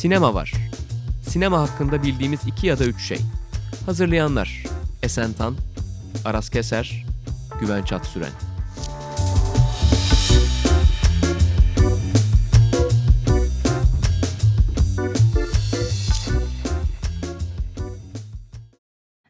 Sinema var. Sinema hakkında bildiğimiz iki ya da üç şey. Hazırlayanlar Esen Tan, Aras Keser, Güven Çatsüren.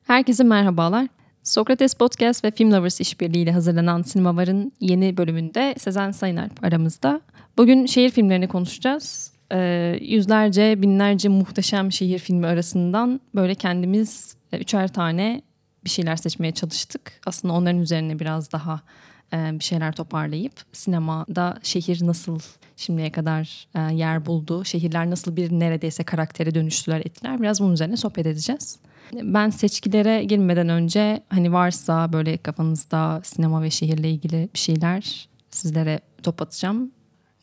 Herkese merhabalar. Sokrates Podcast ve Film Lovers işbirliğiyle hazırlanan Sinemavar'ın yeni bölümünde Sezen Sayınerp aramızda. Bugün şehir filmlerini konuşacağız. Ee, yüzlerce, binlerce muhteşem şehir filmi arasından böyle kendimiz e, üçer tane bir şeyler seçmeye çalıştık. Aslında onların üzerine biraz daha e, bir şeyler toparlayıp sinemada şehir nasıl şimdiye kadar e, yer buldu, şehirler nasıl bir neredeyse karaktere dönüştüler ettiler. Biraz bunun üzerine sohbet edeceğiz. Ben seçkilere girmeden önce hani varsa böyle kafanızda sinema ve şehirle ilgili bir şeyler sizlere top atacağım.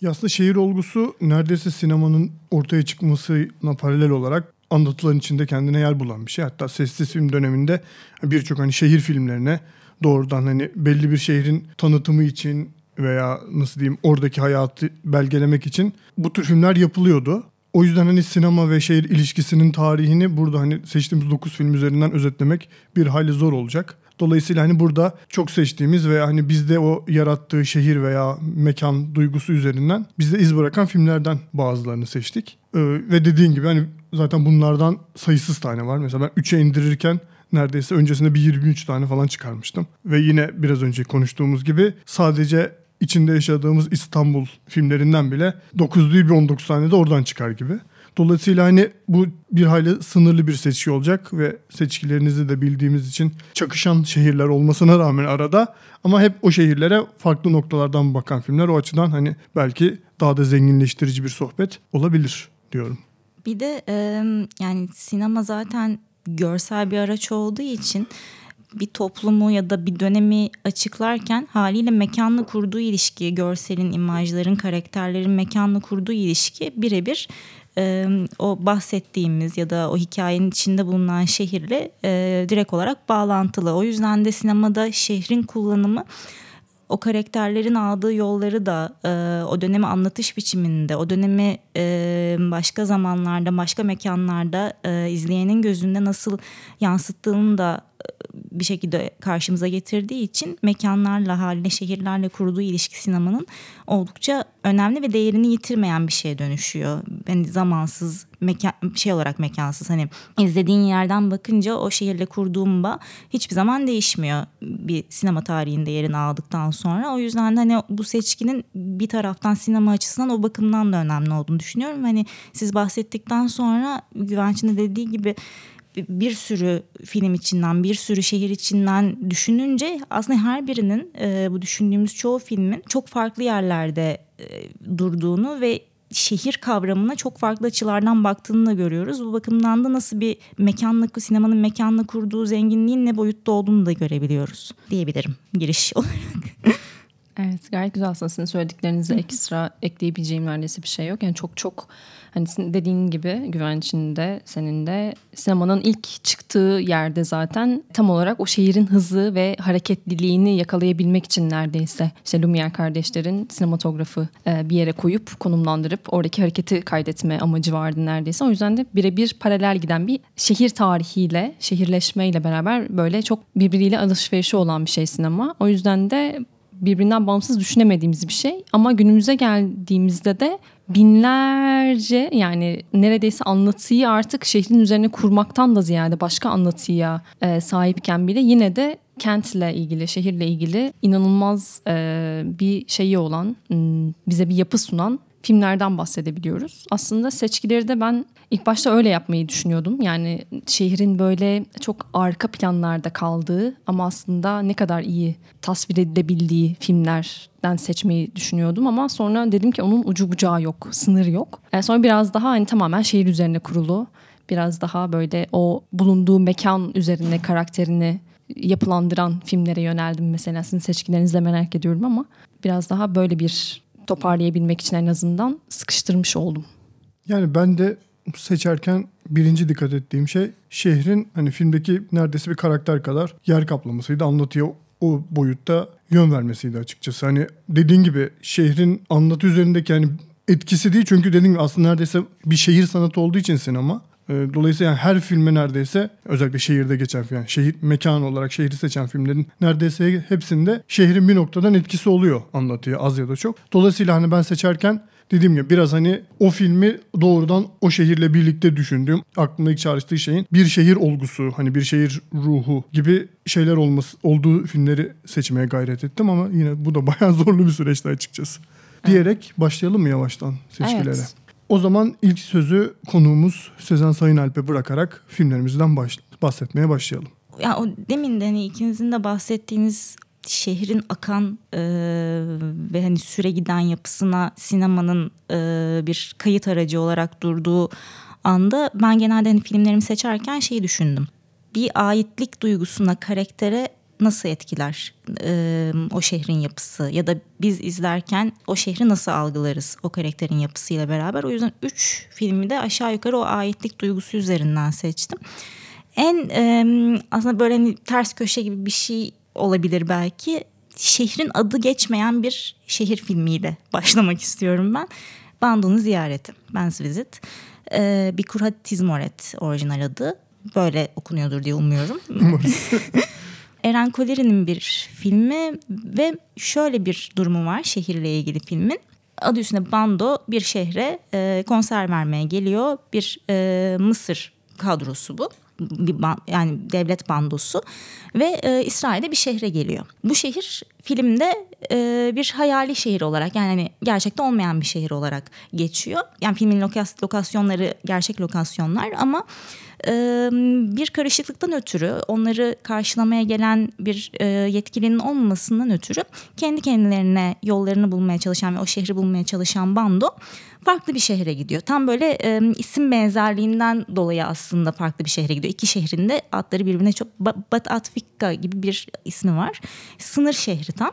Ya aslında şehir olgusu neredeyse sinemanın ortaya çıkmasına paralel olarak anlatıların içinde kendine yer bulan bir şey. Hatta sessiz film döneminde birçok hani şehir filmlerine doğrudan hani belli bir şehrin tanıtımı için veya nasıl diyeyim oradaki hayatı belgelemek için bu tür filmler yapılıyordu. O yüzden hani sinema ve şehir ilişkisinin tarihini burada hani seçtiğimiz 9 film üzerinden özetlemek bir hayli zor olacak. Dolayısıyla hani burada çok seçtiğimiz ve hani bizde o yarattığı şehir veya mekan duygusu üzerinden bizde iz bırakan filmlerden bazılarını seçtik. Ee, ve dediğin gibi hani zaten bunlardan sayısız tane var. Mesela ben 3'e indirirken neredeyse öncesinde bir 23 tane falan çıkarmıştım. Ve yine biraz önce konuştuğumuz gibi sadece içinde yaşadığımız İstanbul filmlerinden bile 9 değil bir 19 tane de oradan çıkar gibi. Dolayısıyla hani bu bir hayli sınırlı bir seçki olacak ve seçkilerinizi de bildiğimiz için çakışan şehirler olmasına rağmen arada ama hep o şehirlere farklı noktalardan bakan filmler o açıdan hani belki daha da zenginleştirici bir sohbet olabilir diyorum. Bir de yani sinema zaten görsel bir araç olduğu için bir toplumu ya da bir dönemi açıklarken haliyle mekanla kurduğu ilişki, görselin, imajların, karakterlerin mekanla kurduğu ilişki birebir e, o bahsettiğimiz ya da o hikayenin içinde bulunan şehirle e, direkt olarak bağlantılı. O yüzden de sinemada şehrin kullanımı o karakterlerin aldığı yolları da e, o dönemi anlatış biçiminde, o dönemi e, başka zamanlarda, başka mekanlarda e, izleyenin gözünde nasıl yansıttığını da bir şekilde karşımıza getirdiği için mekanlarla, haline, şehirlerle kurduğu ilişki sinemanın oldukça önemli ve değerini yitirmeyen bir şeye dönüşüyor. Yani zamansız, mekan, şey olarak mekansız. Hani izlediğin yerden bakınca o şehirle kurduğum bağ hiçbir zaman değişmiyor bir sinema tarihinde yerini aldıktan sonra. O yüzden de hani bu seçkinin bir taraftan sinema açısından o bakımdan da önemli olduğunu düşünüyorum. Hani siz bahsettikten sonra Güvenç'in de dediği gibi bir sürü film içinden, bir sürü şehir içinden düşününce aslında her birinin e, bu düşündüğümüz çoğu filmin çok farklı yerlerde e, durduğunu ve şehir kavramına çok farklı açılardan baktığını da görüyoruz. Bu bakımdan da nasıl bir mekanla, sinemanın mekanla kurduğu zenginliğin ne boyutta olduğunu da görebiliyoruz diyebilirim giriş olarak. Evet gayet güzel aslında sizin söylediklerinize ekstra ekleyebileceğim neredeyse bir şey yok. Yani çok çok hani dediğin gibi güven içinde senin de sinemanın ilk çıktığı yerde zaten tam olarak o şehrin hızı ve hareketliliğini yakalayabilmek için neredeyse işte Lumière kardeşlerin sinematografı e, bir yere koyup konumlandırıp oradaki hareketi kaydetme amacı vardı neredeyse. O yüzden de birebir paralel giden bir şehir tarihiyle, şehirleşmeyle beraber böyle çok birbiriyle alışverişi olan bir şey sinema. O yüzden de birbirinden bağımsız düşünemediğimiz bir şey. Ama günümüze geldiğimizde de binlerce yani neredeyse anlatıyı artık şehrin üzerine kurmaktan da ziyade başka anlatıya e, sahipken bile yine de kentle ilgili, şehirle ilgili inanılmaz e, bir şeyi olan, bize bir yapı sunan filmlerden bahsedebiliyoruz. Aslında seçkileri de ben ilk başta öyle yapmayı düşünüyordum. Yani şehrin böyle çok arka planlarda kaldığı ama aslında ne kadar iyi tasvir edilebildiği filmlerden seçmeyi düşünüyordum. Ama sonra dedim ki onun ucu bucağı yok, sınır yok. Yani sonra biraz daha hani tamamen şehir üzerine kurulu. Biraz daha böyle o bulunduğu mekan üzerine karakterini yapılandıran filmlere yöneldim mesela. Sizin seçkilerinizi de merak ediyorum ama biraz daha böyle bir toparlayabilmek için en azından sıkıştırmış oldum. Yani ben de seçerken birinci dikkat ettiğim şey şehrin hani filmdeki neredeyse bir karakter kadar yer kaplamasıydı. Anlatıya o boyutta yön vermesiydi açıkçası. Hani dediğin gibi şehrin anlatı üzerindeki hani etkisi değil çünkü dediğim gibi aslında neredeyse bir şehir sanatı olduğu için sinema. E, Dolayısıyla yani her filme neredeyse özellikle şehirde geçen yani şehir mekan olarak şehri seçen filmlerin neredeyse hepsinde şehrin bir noktadan etkisi oluyor anlatıyor az ya da çok. Dolayısıyla hani ben seçerken dediğim gibi biraz hani o filmi doğrudan o şehirle birlikte düşündüğüm aklıma ilk çağrıştığı şeyin bir şehir olgusu hani bir şehir ruhu gibi şeyler olması olduğu filmleri seçmeye gayret ettim ama yine bu da bayağı zorlu bir süreçti açıkçası. Diyerek başlayalım mı yavaştan seçkilere? Evet. O zaman ilk sözü konuğumuz Sezen Sayın Alp'e bırakarak filmlerimizden baş- bahsetmeye başlayalım. Ya o demin de hani ikinizin de bahsettiğiniz şehrin akan e, ve hani süre giden yapısına sinemanın e, bir kayıt aracı olarak durduğu anda ben genelde hani filmlerimi seçerken şeyi düşündüm. Bir aitlik duygusuna, karaktere nasıl etkiler e, o şehrin yapısı ya da biz izlerken o şehri nasıl algılarız o karakterin yapısıyla beraber. O yüzden üç filmi de aşağı yukarı o aitlik duygusu üzerinden seçtim. En e, aslında böyle hani ters köşe gibi bir şey olabilir belki. Şehrin adı geçmeyen bir şehir filmiyle başlamak istiyorum ben. Bandon'un ziyareti. Ben's Visit. E, bir Kurhat Tizmoret orijinal adı. Böyle okunuyordur diye umuyorum. Eren Koleri'nin bir filmi ve şöyle bir durumu var şehirle ilgili filmin. Adı üstünde Bando bir şehre e, konser vermeye geliyor. Bir e, Mısır kadrosu bu. Bir ban- yani devlet bandosu ve e, İsrail'de bir şehre geliyor. Bu şehir filmde e, bir hayali şehir olarak yani hani gerçekte olmayan bir şehir olarak geçiyor. Yani filmin lokas- lokasyonları gerçek lokasyonlar ama bir karışıklıktan ötürü onları karşılamaya gelen bir yetkilinin olmamasından ötürü kendi kendilerine yollarını bulmaya çalışan ve o şehri bulmaya çalışan bando farklı bir şehre gidiyor. Tam böyle isim benzerliğinden dolayı aslında farklı bir şehre gidiyor. İki şehrin de adları birbirine çok Ba- Bat Atfika gibi bir ismi var. Sınır şehri tam.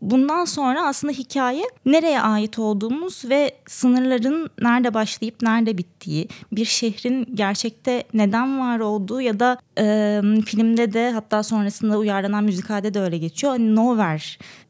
Bundan sonra aslında hikaye nereye ait olduğumuz ve sınırların nerede başlayıp nerede bittiği, bir şehrin gerçekte neden var olduğu ya da e, filmde de hatta sonrasında uyarlanan müzikalde de öyle geçiyor. Hani Nowhere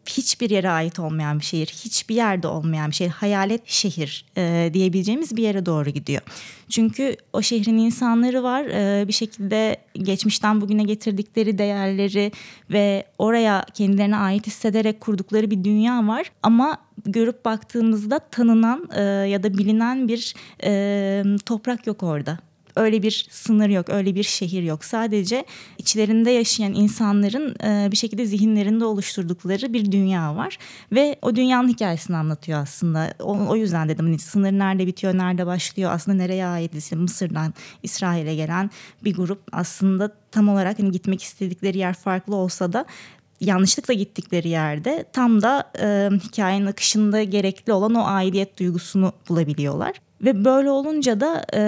hiçbir yere ait olmayan bir şehir, hiçbir yerde olmayan bir şehir, hayalet şehir e, diyebileceğimiz bir yere doğru gidiyor. Çünkü o şehrin insanları var e, bir şekilde geçmişten bugüne getirdikleri değerleri ve oraya kendilerine ait hissederek kurdukları bir dünya var ama görüp baktığımızda tanınan e, ya da bilinen bir e, toprak yok orada öyle bir sınır yok, öyle bir şehir yok. Sadece içlerinde yaşayan insanların e, bir şekilde zihinlerinde oluşturdukları bir dünya var. Ve o dünyanın hikayesini anlatıyor aslında. O, o yüzden dedim hani sınır nerede bitiyor, nerede başlıyor, aslında nereye ait? İşte Mısır'dan İsrail'e gelen bir grup aslında tam olarak hani gitmek istedikleri yer farklı olsa da yanlışlıkla gittikleri yerde tam da e, hikayenin akışında gerekli olan o aidiyet duygusunu bulabiliyorlar. Ve böyle olunca da e,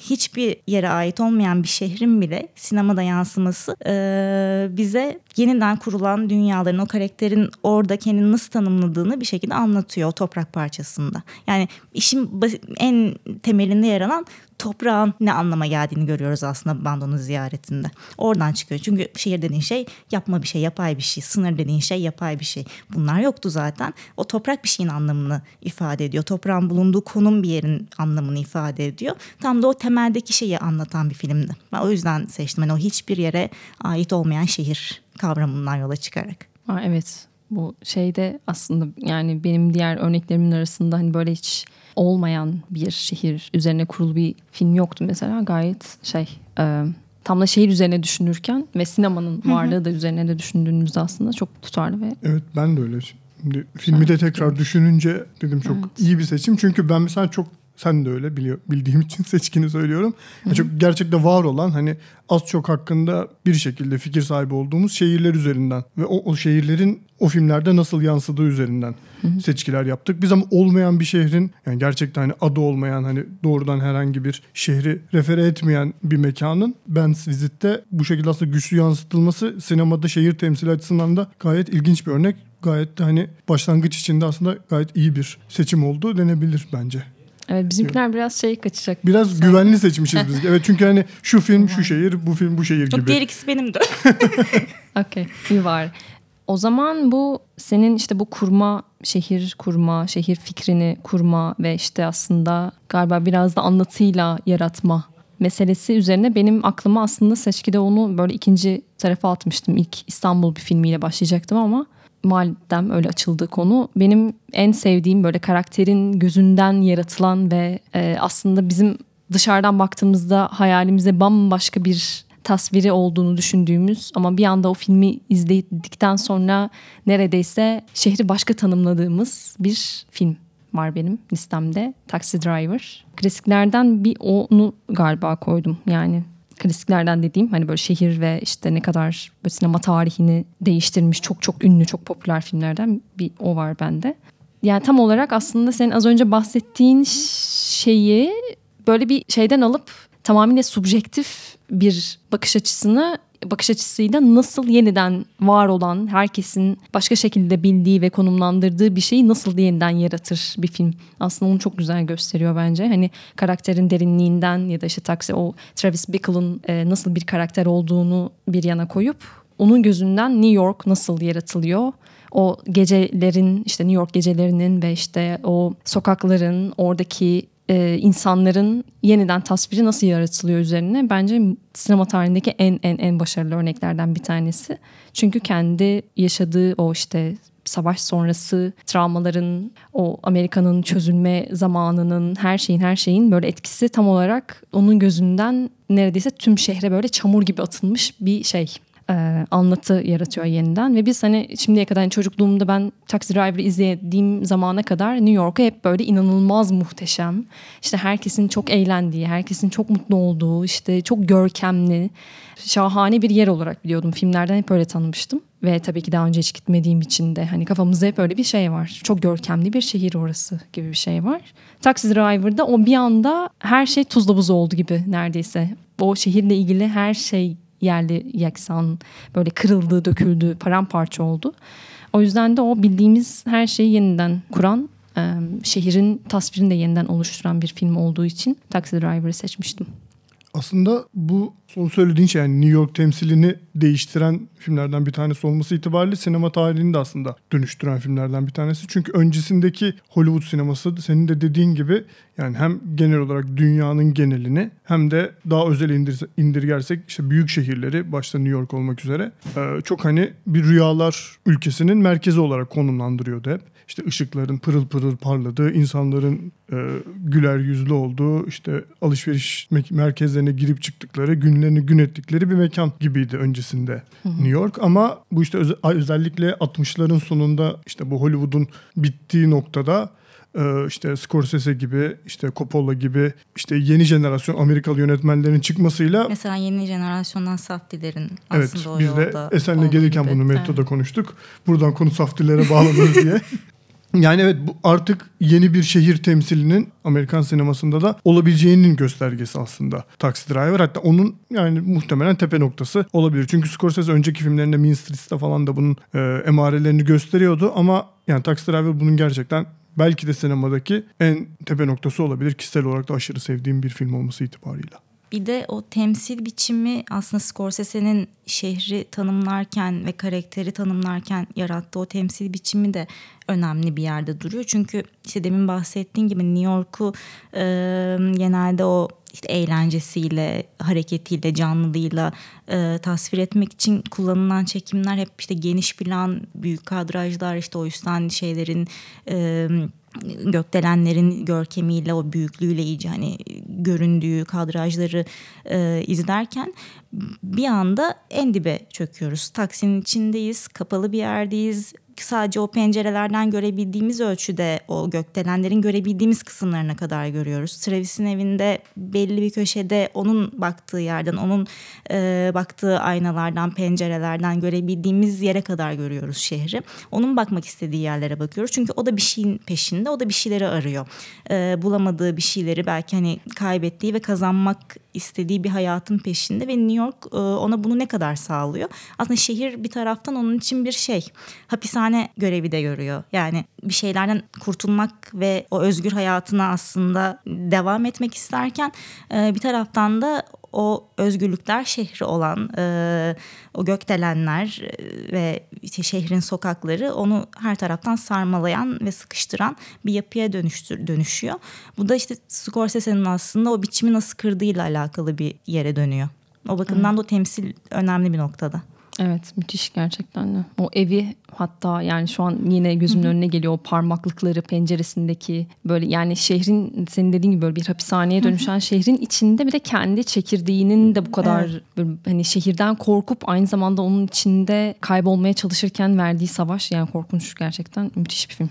hiçbir yere ait olmayan bir şehrin bile sinemada yansıması e, bize yeniden kurulan dünyaların o karakterin orada kendini nasıl tanımladığını bir şekilde anlatıyor o toprak parçasında. Yani işin en temelinde yer alan toprağın ne anlama geldiğini görüyoruz aslında bandonun ziyaretinde. Oradan çıkıyor. Çünkü şehir dediğin şey yapma bir şey, yapay bir şey. Sınır dediğin şey yapay bir şey. Bunlar yoktu zaten. O toprak bir şeyin anlamını ifade ediyor. Toprağın bulunduğu konum bir yerin anlamını ifade ediyor. Tam da o temeldeki şeyi anlatan bir filmdi. Ben o yüzden seçtim. Yani o hiçbir yere ait olmayan şehir kavramından yola çıkarak. Aa, evet bu şeyde aslında yani benim diğer örneklerimin arasında hani böyle hiç olmayan bir şehir üzerine kurulu bir film yoktu mesela gayet şey e, tam da şehir üzerine düşünürken ve sinemanın varlığı da üzerine de düşündüğünüzde aslında çok tutarlı ve Evet ben de öyle. Şimdi filmi de tekrar düşününce dedim çok Evet. iyi bir seçim. Çünkü ben mesela çok sen de öyle biliyor, bildiğim için seçkini söylüyorum. Ya Çok gerçekte var olan hani az çok hakkında bir şekilde fikir sahibi olduğumuz şehirler üzerinden ve o, o şehirlerin o filmlerde nasıl yansıdığı üzerinden seçkiler yaptık. Biz ama olmayan bir şehrin yani gerçekten hani adı olmayan hani doğrudan herhangi bir şehri refere etmeyen bir mekanın Ben Visit'te bu şekilde aslında güçlü yansıtılması sinemada şehir temsili açısından da gayet ilginç bir örnek. Gayet de hani başlangıç içinde aslında gayet iyi bir seçim oldu denebilir bence. Evet bizimkiler biraz şey kaçacak. Biraz Sanki. güvenli seçmişiz biz. Evet çünkü hani şu film şu şehir, bu film bu şehir gibi. diğer ikisi benim de. Okey iyi var. O zaman bu senin işte bu kurma, şehir kurma, şehir fikrini kurma ve işte aslında galiba biraz da anlatıyla yaratma meselesi üzerine benim aklıma aslında seçkide onu böyle ikinci tarafa atmıştım. İlk İstanbul bir filmiyle başlayacaktım ama madem öyle açıldı konu benim en sevdiğim böyle karakterin gözünden yaratılan ve e, aslında bizim dışarıdan baktığımızda hayalimize bambaşka bir tasviri olduğunu düşündüğümüz ama bir anda o filmi izledikten sonra neredeyse şehri başka tanımladığımız bir film var benim listemde. Taxi Driver. Klasiklerden bir onu galiba koydum. Yani klasiklerden dediğim hani böyle şehir ve işte ne kadar böyle sinema tarihini değiştirmiş çok çok ünlü çok popüler filmlerden bir o var bende. Yani tam olarak aslında senin az önce bahsettiğin şeyi böyle bir şeyden alıp tamamıyla subjektif bir bakış açısını bakış açısıyla nasıl yeniden var olan herkesin başka şekilde bildiği ve konumlandırdığı bir şeyi nasıl yeniden yaratır bir film. Aslında onu çok güzel gösteriyor bence. Hani karakterin derinliğinden ya da işte taksi o Travis Bickle'ın e, nasıl bir karakter olduğunu bir yana koyup onun gözünden New York nasıl yaratılıyor? O gecelerin işte New York gecelerinin ve işte o sokakların oradaki e, insanların yeniden tasviri nasıl yaratılıyor üzerine bence sinema tarihindeki en en en başarılı örneklerden bir tanesi. Çünkü kendi yaşadığı o işte savaş sonrası travmaların, o Amerika'nın çözülme zamanının, her şeyin her şeyin böyle etkisi tam olarak onun gözünden neredeyse tüm şehre böyle çamur gibi atılmış bir şey e, anlatı yaratıyor yeniden. Ve biz hani şimdiye kadar hani çocukluğumda ben Taxi Driver'ı izlediğim zamana kadar New York'a hep böyle inanılmaz muhteşem. İşte herkesin çok eğlendiği herkesin çok mutlu olduğu işte çok görkemli şahane bir yer olarak biliyordum. Filmlerden hep öyle tanımıştım. Ve tabii ki daha önce hiç gitmediğim için de hani kafamızda hep öyle bir şey var. Çok görkemli bir şehir orası gibi bir şey var. Taxi Driver'da o bir anda her şey tuzla buz oldu gibi neredeyse. O şehirle ilgili her şey yerli yaksan böyle kırıldı, döküldü, paramparça oldu. O yüzden de o bildiğimiz her şeyi yeniden kuran, şehrin tasvirini de yeniden oluşturan bir film olduğu için Taxi Driver'ı seçmiştim. Aslında bu son söylediğin şey yani New York temsilini değiştiren filmlerden bir tanesi olması itibariyle sinema tarihini de aslında dönüştüren filmlerden bir tanesi. Çünkü öncesindeki Hollywood sineması senin de dediğin gibi yani hem genel olarak dünyanın genelini hem de daha özel indir, indirgersek işte büyük şehirleri başta New York olmak üzere çok hani bir rüyalar ülkesinin merkezi olarak konumlandırıyordu hep işte ışıkların pırıl pırıl parladığı, insanların e, güler yüzlü olduğu, işte alışveriş merkezlerine girip çıktıkları, günlerini gün ettikleri bir mekan gibiydi öncesinde hı hı. New York. Ama bu işte öz- özellikle 60'ların sonunda işte bu Hollywood'un bittiği noktada e, işte Scorsese gibi işte Coppola gibi işte yeni jenerasyon Amerikalı yönetmenlerin çıkmasıyla mesela yeni jenerasyondan Safdie'lerin aslında evet, o biz de Esen'le gelirken gibi. bunu Meto'da evet. konuştuk. Buradan konu Safdie'lere bağlanır diye. Yani evet bu artık yeni bir şehir temsilinin Amerikan sinemasında da olabileceğinin göstergesi aslında Taxi Driver. Hatta onun yani muhtemelen tepe noktası olabilir. Çünkü Scorsese önceki filmlerinde Mean Streets'te falan da bunun e, emarelerini gösteriyordu ama yani Taxi Driver bunun gerçekten belki de sinemadaki en tepe noktası olabilir. Kişisel olarak da aşırı sevdiğim bir film olması itibarıyla. Bir de o temsil biçimi aslında Scorsese'nin şehri tanımlarken ve karakteri tanımlarken yarattığı o temsil biçimi de önemli bir yerde duruyor. Çünkü işte demin bahsettiğim gibi New York'u e, genelde o işte eğlencesiyle, hareketiyle, canlılığıyla e, tasvir etmek için kullanılan çekimler hep işte geniş plan, büyük kadrajlar işte o yüzden şeylerin e, gökdelenlerin görkemiyle o büyüklüğüyle iyice hani göründüğü kadrajları e, izlerken bir anda en dibe çöküyoruz. Taksinin içindeyiz, kapalı bir yerdeyiz sadece o pencerelerden görebildiğimiz ölçüde o gökdelenlerin görebildiğimiz kısımlarına kadar görüyoruz. Travis'in evinde belli bir köşede onun baktığı yerden, onun e, baktığı aynalardan, pencerelerden görebildiğimiz yere kadar görüyoruz şehri. Onun bakmak istediği yerlere bakıyoruz. Çünkü o da bir şeyin peşinde, o da bir şeyleri arıyor. E, bulamadığı bir şeyleri belki hani kaybettiği ve kazanmak istediği bir hayatın peşinde ve New York e, ona bunu ne kadar sağlıyor? Aslında şehir bir taraftan onun için bir şey. Hapishane görevi de görüyor. Yani bir şeylerden kurtulmak ve o özgür hayatına aslında devam etmek isterken e, bir taraftan da o özgürlükler şehri olan e, o gökdelenler e, ve işte şehrin sokakları onu her taraftan sarmalayan ve sıkıştıran bir yapıya dönüştür, dönüşüyor. Bu da işte Scorsese'nin aslında o biçimi nasıl kırdığıyla alakalı bir yere dönüyor. O bakımdan da o temsil önemli bir noktada. Evet müthiş gerçekten de. O evi hatta yani şu an yine gözümün önüne geliyor o parmaklıkları penceresindeki böyle yani şehrin senin dediğin gibi böyle bir hapishaneye dönüşen şehrin içinde bir de kendi çekirdeğinin de bu kadar böyle hani şehirden korkup aynı zamanda onun içinde kaybolmaya çalışırken verdiği savaş yani korkunç gerçekten müthiş bir film.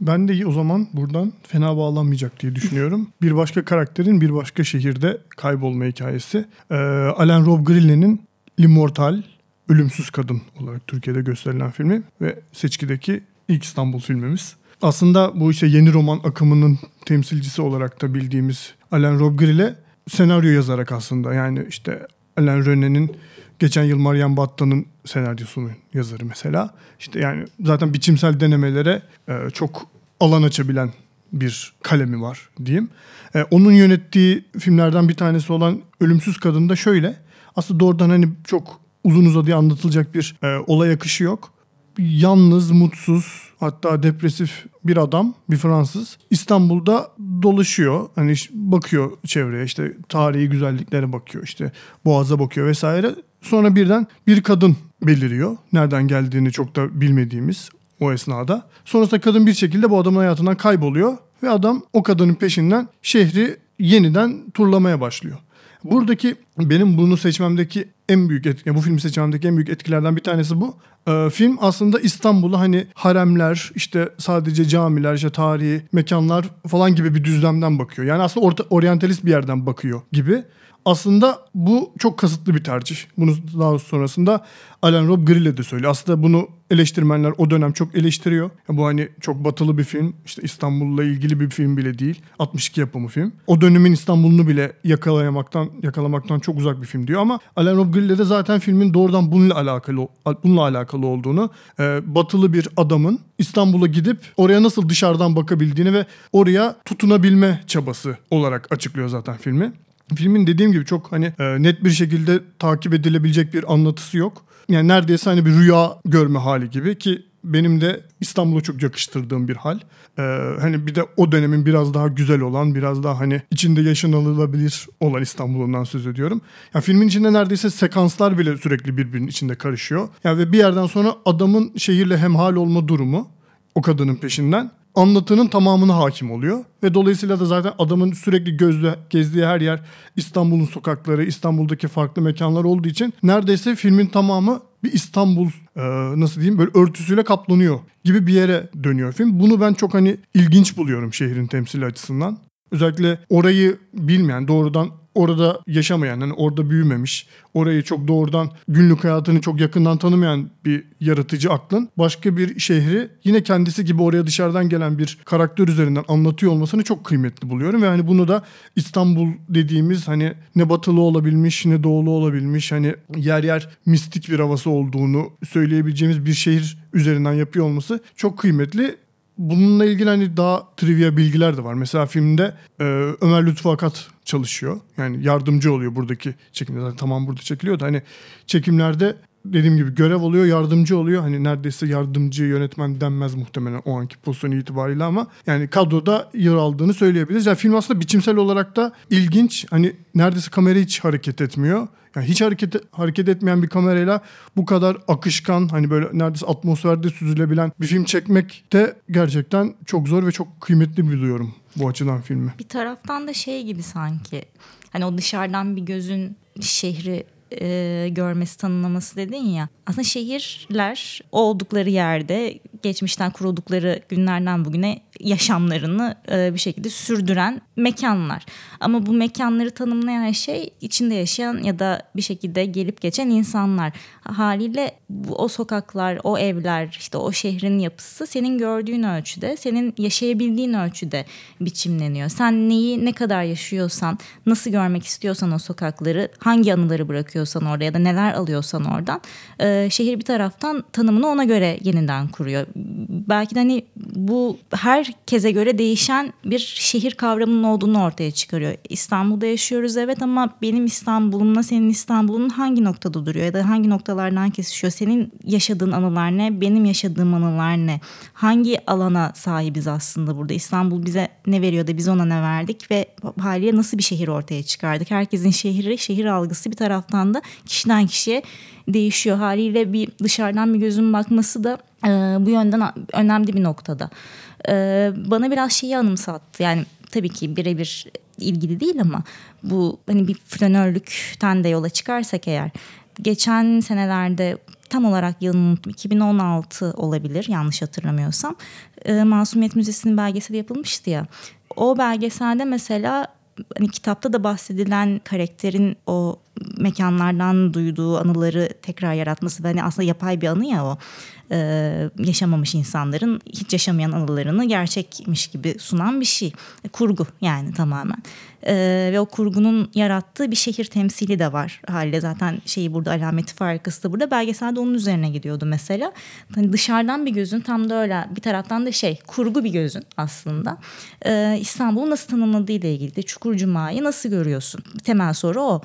Ben de o zaman buradan fena bağlanmayacak diye düşünüyorum. bir başka karakterin bir başka şehirde kaybolma hikayesi. Ee, Alan Rob Grille'nin L'Immortal, Ölümsüz Kadın olarak Türkiye'de gösterilen filmi ve seçkideki ilk İstanbul filmimiz. Aslında bu işte yeni roman akımının temsilcisi olarak da bildiğimiz Alan Rob Grille senaryo yazarak aslında yani işte Alain René'nin geçen yıl Marian Batta'nın senaryosunun yazarı mesela. İşte yani zaten biçimsel denemelere e, çok alan açabilen bir kalemi var diyeyim. E, onun yönettiği filmlerden bir tanesi olan Ölümsüz Kadın da şöyle. Aslında doğrudan hani çok uzun uzadıya anlatılacak bir e, olay akışı yok. Yalnız, mutsuz, hatta depresif bir adam, bir Fransız İstanbul'da dolaşıyor. Hani bakıyor çevreye işte tarihi güzelliklere bakıyor işte boğaza bakıyor vesaire. Sonra birden bir kadın beliriyor. Nereden geldiğini çok da bilmediğimiz o esnada. Sonrasında kadın bir şekilde bu adamın hayatından kayboluyor ve adam o kadının peşinden şehri yeniden turlamaya başlıyor. Buradaki benim bunu seçmemdeki en büyük etki, bu filmi seçmemdeki en büyük etkilerden bir tanesi bu. Ee, film aslında İstanbul'u hani haremler, işte sadece camiler, işte tarihi mekanlar falan gibi bir düzlemden bakıyor. Yani aslında orta, oryantalist bir yerden bakıyor gibi. Aslında bu çok kasıtlı bir tercih. Bunu daha sonrasında Alan Rob Grille de söylüyor. Aslında bunu eleştirmenler o dönem çok eleştiriyor. Bu hani çok batılı bir film. İşte İstanbul'la ilgili bir film bile değil. 62 yapımı film. O dönemin İstanbul'unu bile yakalayamaktan yakalamaktan çok uzak bir film diyor ama Alan Rob Grille de zaten filmin doğrudan bununla alakalı bununla alakalı olduğunu, e, batılı bir adamın İstanbul'a gidip oraya nasıl dışarıdan bakabildiğini ve oraya tutunabilme çabası olarak açıklıyor zaten filmi. Filmin dediğim gibi çok hani e, net bir şekilde takip edilebilecek bir anlatısı yok. Yani neredeyse hani bir rüya görme hali gibi ki benim de İstanbul'a çok yakıştırdığım bir hal. E, hani bir de o dönemin biraz daha güzel olan, biraz daha hani içinde yaşanılabilir olan İstanbul'undan söz ediyorum. Yani filmin içinde neredeyse sekanslar bile sürekli birbirinin içinde karışıyor. Yani ve bir yerden sonra adamın şehirle hemhal olma durumu o kadının peşinden anlatının tamamına hakim oluyor. Ve dolayısıyla da zaten adamın sürekli gözle gezdiği her yer İstanbul'un sokakları, İstanbul'daki farklı mekanlar olduğu için neredeyse filmin tamamı bir İstanbul e, nasıl diyeyim böyle örtüsüyle kaplanıyor gibi bir yere dönüyor film. Bunu ben çok hani ilginç buluyorum şehrin temsili açısından. Özellikle orayı bilmeyen, doğrudan orada yaşamayan, hani orada büyümemiş, orayı çok doğrudan günlük hayatını çok yakından tanımayan bir yaratıcı aklın başka bir şehri yine kendisi gibi oraya dışarıdan gelen bir karakter üzerinden anlatıyor olmasını çok kıymetli buluyorum ve hani bunu da İstanbul dediğimiz hani ne batılı olabilmiş ne doğulu olabilmiş hani yer yer mistik bir havası olduğunu söyleyebileceğimiz bir şehir üzerinden yapıyor olması çok kıymetli. Bununla ilgili hani daha trivia bilgiler de var. Mesela filmde e, Ömer Lütfü Akat çalışıyor. Yani yardımcı oluyor buradaki çekimde. Zaten tamam burada çekiliyor da hani çekimlerde dediğim gibi görev oluyor, yardımcı oluyor. Hani neredeyse yardımcı yönetmen denmez muhtemelen o anki pozisyon itibariyle ama yani kadroda yer aldığını söyleyebiliriz. Yani film aslında biçimsel olarak da ilginç. Hani neredeyse kamera hiç hareket etmiyor. Yani hiç hareket hareket etmeyen bir kamerayla bu kadar akışkan hani böyle neredeyse atmosferde süzülebilen bir film çekmek de gerçekten çok zor ve çok kıymetli buluyorum bu açıdan filmi. Bir taraftan da şey gibi sanki hani o dışarıdan bir gözün şehri e, görmesi tanımlaması dedin ya. Aslında şehirler oldukları yerde geçmişten kuruldukları günlerden bugüne yaşamlarını e, bir şekilde sürdüren mekanlar. Ama bu mekanları tanımlayan şey içinde yaşayan ya da bir şekilde gelip geçen insanlar. Haliyle bu, o sokaklar, o evler, işte o şehrin yapısı senin gördüğün ölçüde, senin yaşayabildiğin ölçüde biçimleniyor. Sen neyi ne kadar yaşıyorsan, nasıl görmek istiyorsan o sokakları, hangi anıları bırakıyorsan orada ya da neler alıyorsan oradan e, şehir bir taraftan tanımını ona göre yeniden kuruyor. Belki de hani bu her herkese göre değişen bir şehir kavramının olduğunu ortaya çıkarıyor. İstanbul'da yaşıyoruz evet ama benim İstanbul'umla senin İstanbul'un hangi noktada duruyor ya da hangi noktalardan kesişiyor? Senin yaşadığın anılar ne? Benim yaşadığım anılar ne? Hangi alana sahibiz aslında burada? İstanbul bize ne veriyor da biz ona ne verdik ve haliyle nasıl bir şehir ortaya çıkardık? Herkesin şehri, şehir algısı bir taraftan da kişiden kişiye değişiyor. Haliyle bir dışarıdan bir gözün bakması da e, bu yönden önemli bir noktada. E, bana biraz şeyi anımsattı. Yani tabii ki birebir ilgili değil ama bu hani bir flanörlükten de yola çıkarsak eğer geçen senelerde tam olarak unuttum 2016 olabilir yanlış hatırlamıyorsam. E, Masumiyet Müzesi'nin belgeseli yapılmıştı ya. O belgeselde mesela hani kitapta da bahsedilen karakterin o mekanlardan duyduğu anıları tekrar yaratması ve hani aslında yapay bir anı ya o e, yaşamamış insanların hiç yaşamayan anılarını gerçekmiş gibi sunan bir şey. E, kurgu yani tamamen. E, ve o kurgunun yarattığı bir şehir temsili de var haliyle zaten şeyi burada alameti farkısı da burada belgeselde onun üzerine gidiyordu mesela. Hani dışarıdan bir gözün tam da öyle bir taraftan da şey kurgu bir gözün aslında. E, İstanbul'u nasıl tanımladığı ile ilgili de Çukur Cuma'yı nasıl görüyorsun? Temel soru o.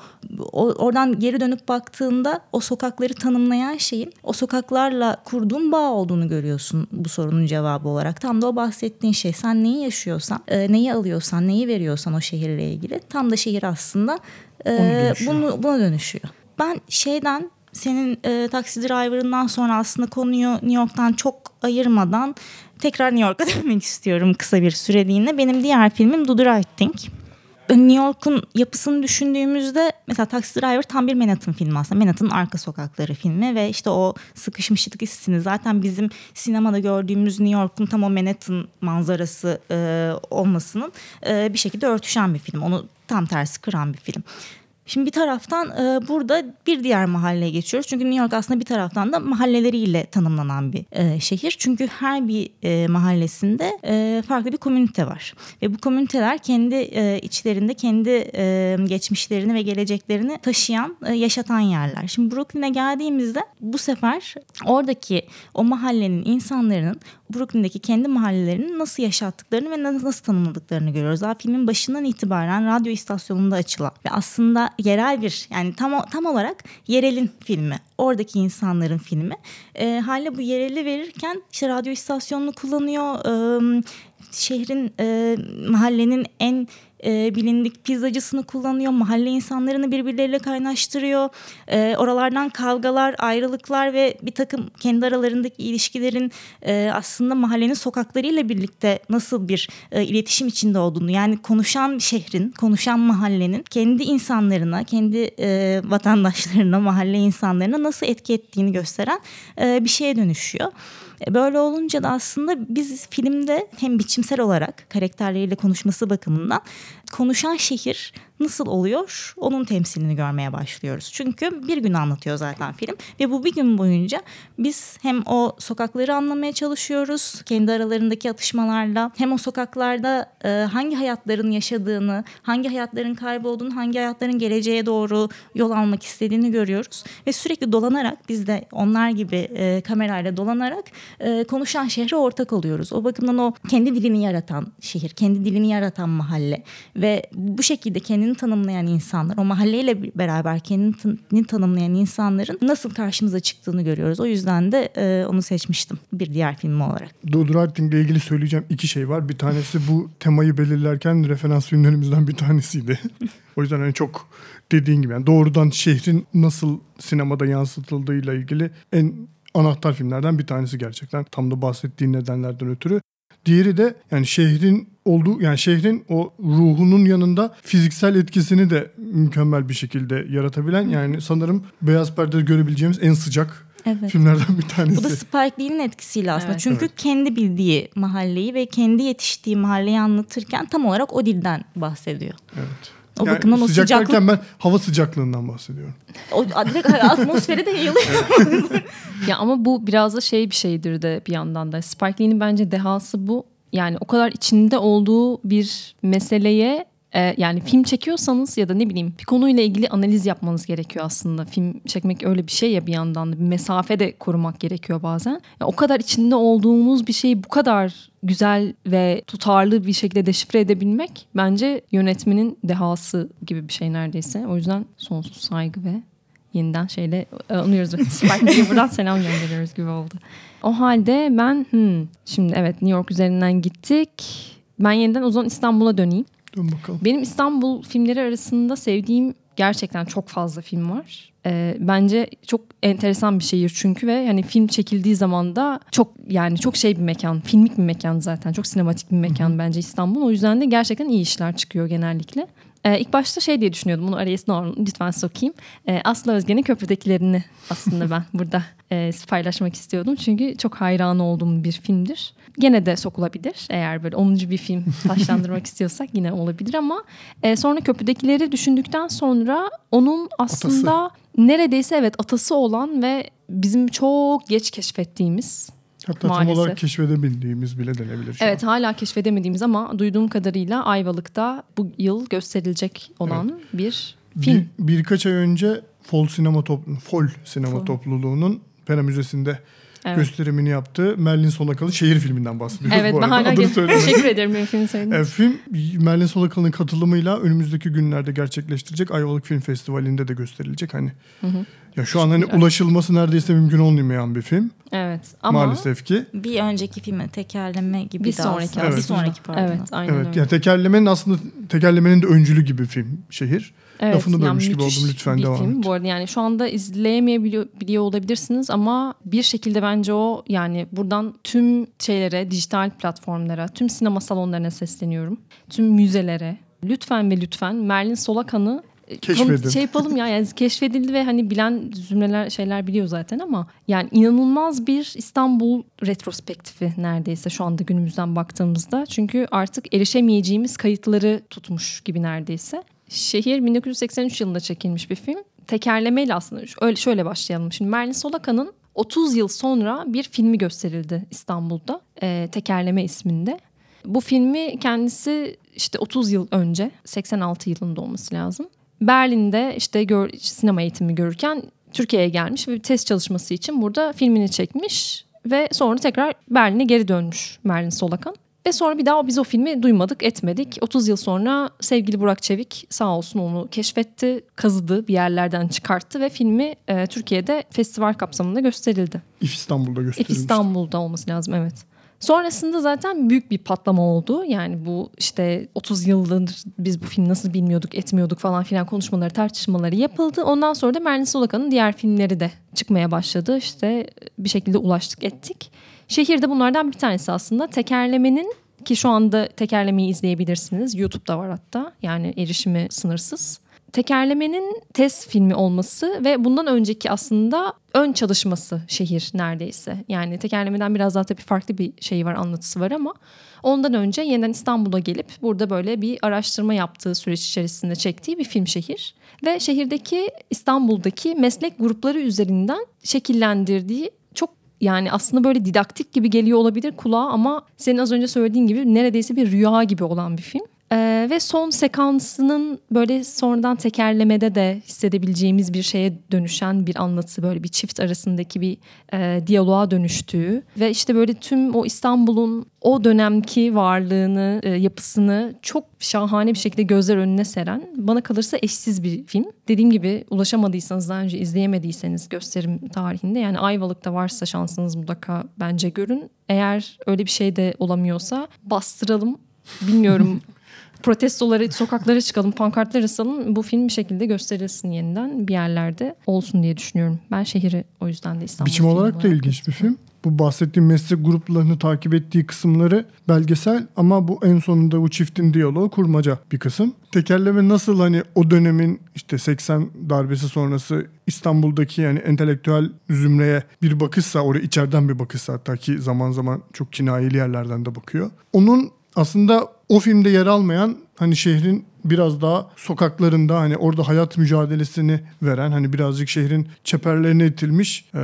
o. Oradan geri dönüp baktığında o sokakları tanımlayan şeyin o sokaklarla kurduğun bağ olduğunu görüyorsun bu sorunun cevabı olarak. Tam da o bahsettiğin şey. Sen neyi yaşıyorsan, e, neyi alıyorsan, neyi veriyorsan o şehirle ilgili. Tam da şehir aslında e, bunu, buna dönüşüyor. Ben şeyden senin e, taksi driver'ından sonra aslında konuyu New York'tan çok ayırmadan tekrar New York'a dönmek istiyorum kısa bir süreliğine. Benim diğer filmim Do the Right Thing. New York'un yapısını düşündüğümüzde mesela Taxi Driver tam bir Manhattan filmi aslında. Manhattan'ın arka sokakları filmi ve işte o sıkışmışlık hissini zaten bizim sinemada gördüğümüz New York'un tam o Manhattan manzarası e, olmasının e, bir şekilde örtüşen bir film. Onu tam tersi kıran bir film. Şimdi bir taraftan e, burada bir diğer mahalleye geçiyoruz. Çünkü New York aslında bir taraftan da mahalleleriyle tanımlanan bir e, şehir. Çünkü her bir e, mahallesinde e, farklı bir komünite var. Ve bu komüniteler kendi e, içlerinde kendi e, geçmişlerini ve geleceklerini taşıyan, e, yaşatan yerler. Şimdi Brooklyn'e geldiğimizde bu sefer oradaki o mahallenin insanların Brooklyn'deki kendi mahallelerini nasıl yaşattıklarını ve nasıl tanımladıklarını görüyoruz. Daha filmin başından itibaren radyo istasyonunda açılan ve aslında yerel bir yani tam tam olarak yerelin filmi. Oradaki insanların filmi. E, hale bu yereli verirken işte radyo istasyonunu kullanıyor. E, şehrin e, mahallenin en e, bilindik pizzacısını kullanıyor. Mahalle insanlarını birbirleriyle kaynaştırıyor. E, oralardan kavgalar, ayrılıklar ve bir takım kendi aralarındaki ilişkilerin e, aslında mahallenin sokaklarıyla birlikte nasıl bir e, iletişim içinde olduğunu yani konuşan şehrin, konuşan mahallenin kendi insanlarına, kendi e, vatandaşlarına, mahalle insanlarına nasıl etki ettiğini gösteren e, bir şeye dönüşüyor. E, böyle olunca da aslında biz filmde hem biçimsel olarak karakterleriyle konuşması bakımından konuşan şehir nasıl oluyor onun temsilini görmeye başlıyoruz. Çünkü bir gün anlatıyor zaten film ve bu bir gün boyunca biz hem o sokakları anlamaya çalışıyoruz kendi aralarındaki atışmalarla hem o sokaklarda e, hangi hayatların yaşadığını, hangi hayatların kaybolduğunu, hangi hayatların geleceğe doğru yol almak istediğini görüyoruz ve sürekli dolanarak biz de onlar gibi e, kamerayla dolanarak e, konuşan şehre ortak oluyoruz. O bakımdan o kendi dilini yaratan şehir, kendi dilini yaratan mahalle ve bu şekilde kendini tanımlayan insanlar, o mahalleyle beraber kendini tanımlayan insanların nasıl karşımıza çıktığını görüyoruz. O yüzden de e, onu seçmiştim bir diğer film olarak. Dodurarting ile ilgili söyleyeceğim iki şey var. Bir tanesi bu temayı belirlerken referans filmlerimizden bir tanesiydi. o yüzden hani çok dediğin gibi yani doğrudan şehrin nasıl sinemada yansıtıldığıyla ilgili en anahtar filmlerden bir tanesi gerçekten. Tam da bahsettiğin nedenlerden ötürü. Diğeri de yani şehrin olduğu yani şehrin o ruhunun yanında fiziksel etkisini de mükemmel bir şekilde yaratabilen yani sanırım Beyaz Perde'de görebileceğimiz en sıcak evet. filmlerden bir tanesi. Bu da Spike Lee'nin etkisiyle aslında. Evet. Çünkü Evet. kendi bildiği mahalleyi ve kendi yetiştiği mahalleyi anlatırken tam olarak o dilden bahsediyor. Evet. O Yani bakımdan o sıcak sıcaklık derken ben hava sıcaklığından bahsediyorum. o direkt atmosfere de yayılıyor. Ya ama bu biraz da şey bir şeydir de bir yandan da. Spike Lee'nin bence dehası bu. Yani o kadar içinde olduğu bir meseleye e, yani film çekiyorsanız ya da ne bileyim bir konuyla ilgili analiz yapmanız gerekiyor aslında. Film çekmek öyle bir şey ya bir yandan da bir mesafe de korumak gerekiyor bazen. Ya o kadar içinde olduğumuz bir şeyi bu kadar güzel ve tutarlı bir şekilde deşifre edebilmek bence yönetmenin dehası gibi bir şey neredeyse. O yüzden sonsuz saygı ve yeniden şeyle e, anıyoruz. Spike buradan selam gönderiyoruz gibi oldu. O halde ben hmm, şimdi evet New York üzerinden gittik. Ben yeniden o zaman İstanbul'a döneyim. Dön bakalım. Benim İstanbul filmleri arasında sevdiğim gerçekten çok fazla film var. Ee, bence çok enteresan bir şehir çünkü ve hani film çekildiği zaman da çok yani çok şey bir mekan, filmik bir mekan zaten. Çok sinematik bir mekan bence İstanbul. O yüzden de gerçekten iyi işler çıkıyor genellikle. Ee, ilk başta şey diye düşünüyordum. Bunu araya sor- lütfen sokayım. Ee, Aslı Özge'nin Köprüdekilerini aslında ben burada e, paylaşmak istiyordum. Çünkü çok hayran olduğum bir filmdir. Gene de sokulabilir. Eğer böyle 10. bir film taşlandırmak istiyorsak yine olabilir ama e, sonra Köprüdekileri düşündükten sonra onun aslında neredeyse evet atası olan ve bizim çok geç keşfettiğimiz Hatta tam Maalesef. olarak keşfedebildiğimiz bile denebilir Evet an. hala keşfedemediğimiz ama duyduğum kadarıyla Ayvalık'ta bu yıl gösterilecek olan bir film. Bir, birkaç ay önce Fol Sinema Toplu Fol Sinema Fol. Topluluğu'nun Pera Müzesi'nde Evet. gösterimini yaptığı Merlin Solakalı şehir filminden bahsediyoruz Evet bu ben arada. hala Adını ge- söylemedim. teşekkür ederim söylediğiniz E, film Merlin Solakalı'nın katılımıyla önümüzdeki günlerde gerçekleştirecek Ayvalık Film Festivali'nde de gösterilecek. Hani ya şu an hani ulaşılması neredeyse mümkün olmayan bir film Evet ama maalesef ki. Bir önceki filme tekerleme gibi Bir sonraki aslında. aslında. Bir sonraki pardon. evet aynen Evet öyle. yani tekerlemenin aslında tekerlemenin de öncülü gibi film şehir. Evet, Lafını bölmüş gibi müthiş oldum, lütfen bir devam film. et. Bu arada yani şu anda izleyemeyebiliyor biliyor olabilirsiniz ama bir şekilde bence o yani buradan tüm şeylere, dijital platformlara, tüm sinema salonlarına sesleniyorum. Tüm müzelere. Lütfen ve lütfen Merlin Solakan'ı e, Keşfedin. Şey yapalım ya yani keşfedildi ve hani bilen zümreler şeyler biliyor zaten ama yani inanılmaz bir İstanbul retrospektifi neredeyse şu anda günümüzden baktığımızda. Çünkü artık erişemeyeceğimiz kayıtları tutmuş gibi neredeyse. Şehir 1983 yılında çekilmiş bir film. Tekerlemeyle aslında öyle şöyle başlayalım. Şimdi Merlin Solaka'nın 30 yıl sonra bir filmi gösterildi İstanbul'da. Ee, Tekerleme isminde. Bu filmi kendisi işte 30 yıl önce 86 yılında olması lazım. Berlin'de işte gör, sinema eğitimi görürken Türkiye'ye gelmiş ve bir test çalışması için burada filmini çekmiş ve sonra tekrar Berlin'e geri dönmüş Merlin Solakan. Ve sonra bir daha biz o filmi duymadık, etmedik. 30 yıl sonra sevgili Burak Çevik sağ olsun onu keşfetti, kazıdı, bir yerlerden çıkarttı ve filmi e, Türkiye'de festival kapsamında gösterildi. İF İstanbul'da İF gösterilmiş. İstanbul'da olması lazım evet. Sonrasında zaten büyük bir patlama oldu. Yani bu işte 30 yıldır biz bu filmi nasıl bilmiyorduk, etmiyorduk falan filan konuşmaları, tartışmaları yapıldı. Ondan sonra da Merlin Solakan'ın diğer filmleri de çıkmaya başladı. İşte bir şekilde ulaştık ettik. Şehirde bunlardan bir tanesi aslında tekerlemenin ki şu anda tekerlemeyi izleyebilirsiniz. YouTube'da var hatta. Yani erişimi sınırsız. Tekerlemenin test filmi olması ve bundan önceki aslında ön çalışması şehir neredeyse. Yani tekerlemeden biraz daha tabii farklı bir şey var, anlatısı var ama ondan önce yeniden İstanbul'a gelip burada böyle bir araştırma yaptığı süreç içerisinde çektiği bir film şehir. Ve şehirdeki İstanbul'daki meslek grupları üzerinden şekillendirdiği yani aslında böyle didaktik gibi geliyor olabilir kulağa ama senin az önce söylediğin gibi neredeyse bir rüya gibi olan bir film. Ee, ve son sekansının böyle sonradan tekerlemede de hissedebileceğimiz bir şeye dönüşen bir anlatı böyle bir çift arasındaki bir e, diyaloğa dönüştüğü ve işte böyle tüm o İstanbul'un o dönemki varlığını, e, yapısını çok şahane bir şekilde gözler önüne seren bana kalırsa eşsiz bir film. Dediğim gibi ulaşamadıysanız daha önce izleyemediyseniz gösterim tarihinde yani Ayvalık'ta varsa şansınız mutlaka bence görün. Eğer öyle bir şey de olamıyorsa bastıralım. Bilmiyorum protestoları sokaklara çıkalım, pankartlar asalım. Bu film bir şekilde gösterilsin yeniden bir yerlerde olsun diye düşünüyorum. Ben şehri o yüzden de İstanbul Biçim olarak da ilginç bir film. Bu bahsettiğim meslek gruplarını takip ettiği kısımları belgesel ama bu en sonunda bu çiftin diyaloğu kurmaca bir kısım. Tekerleme nasıl hani o dönemin işte 80 darbesi sonrası İstanbul'daki yani entelektüel zümreye bir bakışsa oraya içeriden bir bakışsa hatta ki zaman zaman çok kinayeli yerlerden de bakıyor. Onun aslında o filmde yer almayan hani şehrin biraz daha sokaklarında hani orada hayat mücadelesini veren hani birazcık şehrin çeperlerine itilmiş e,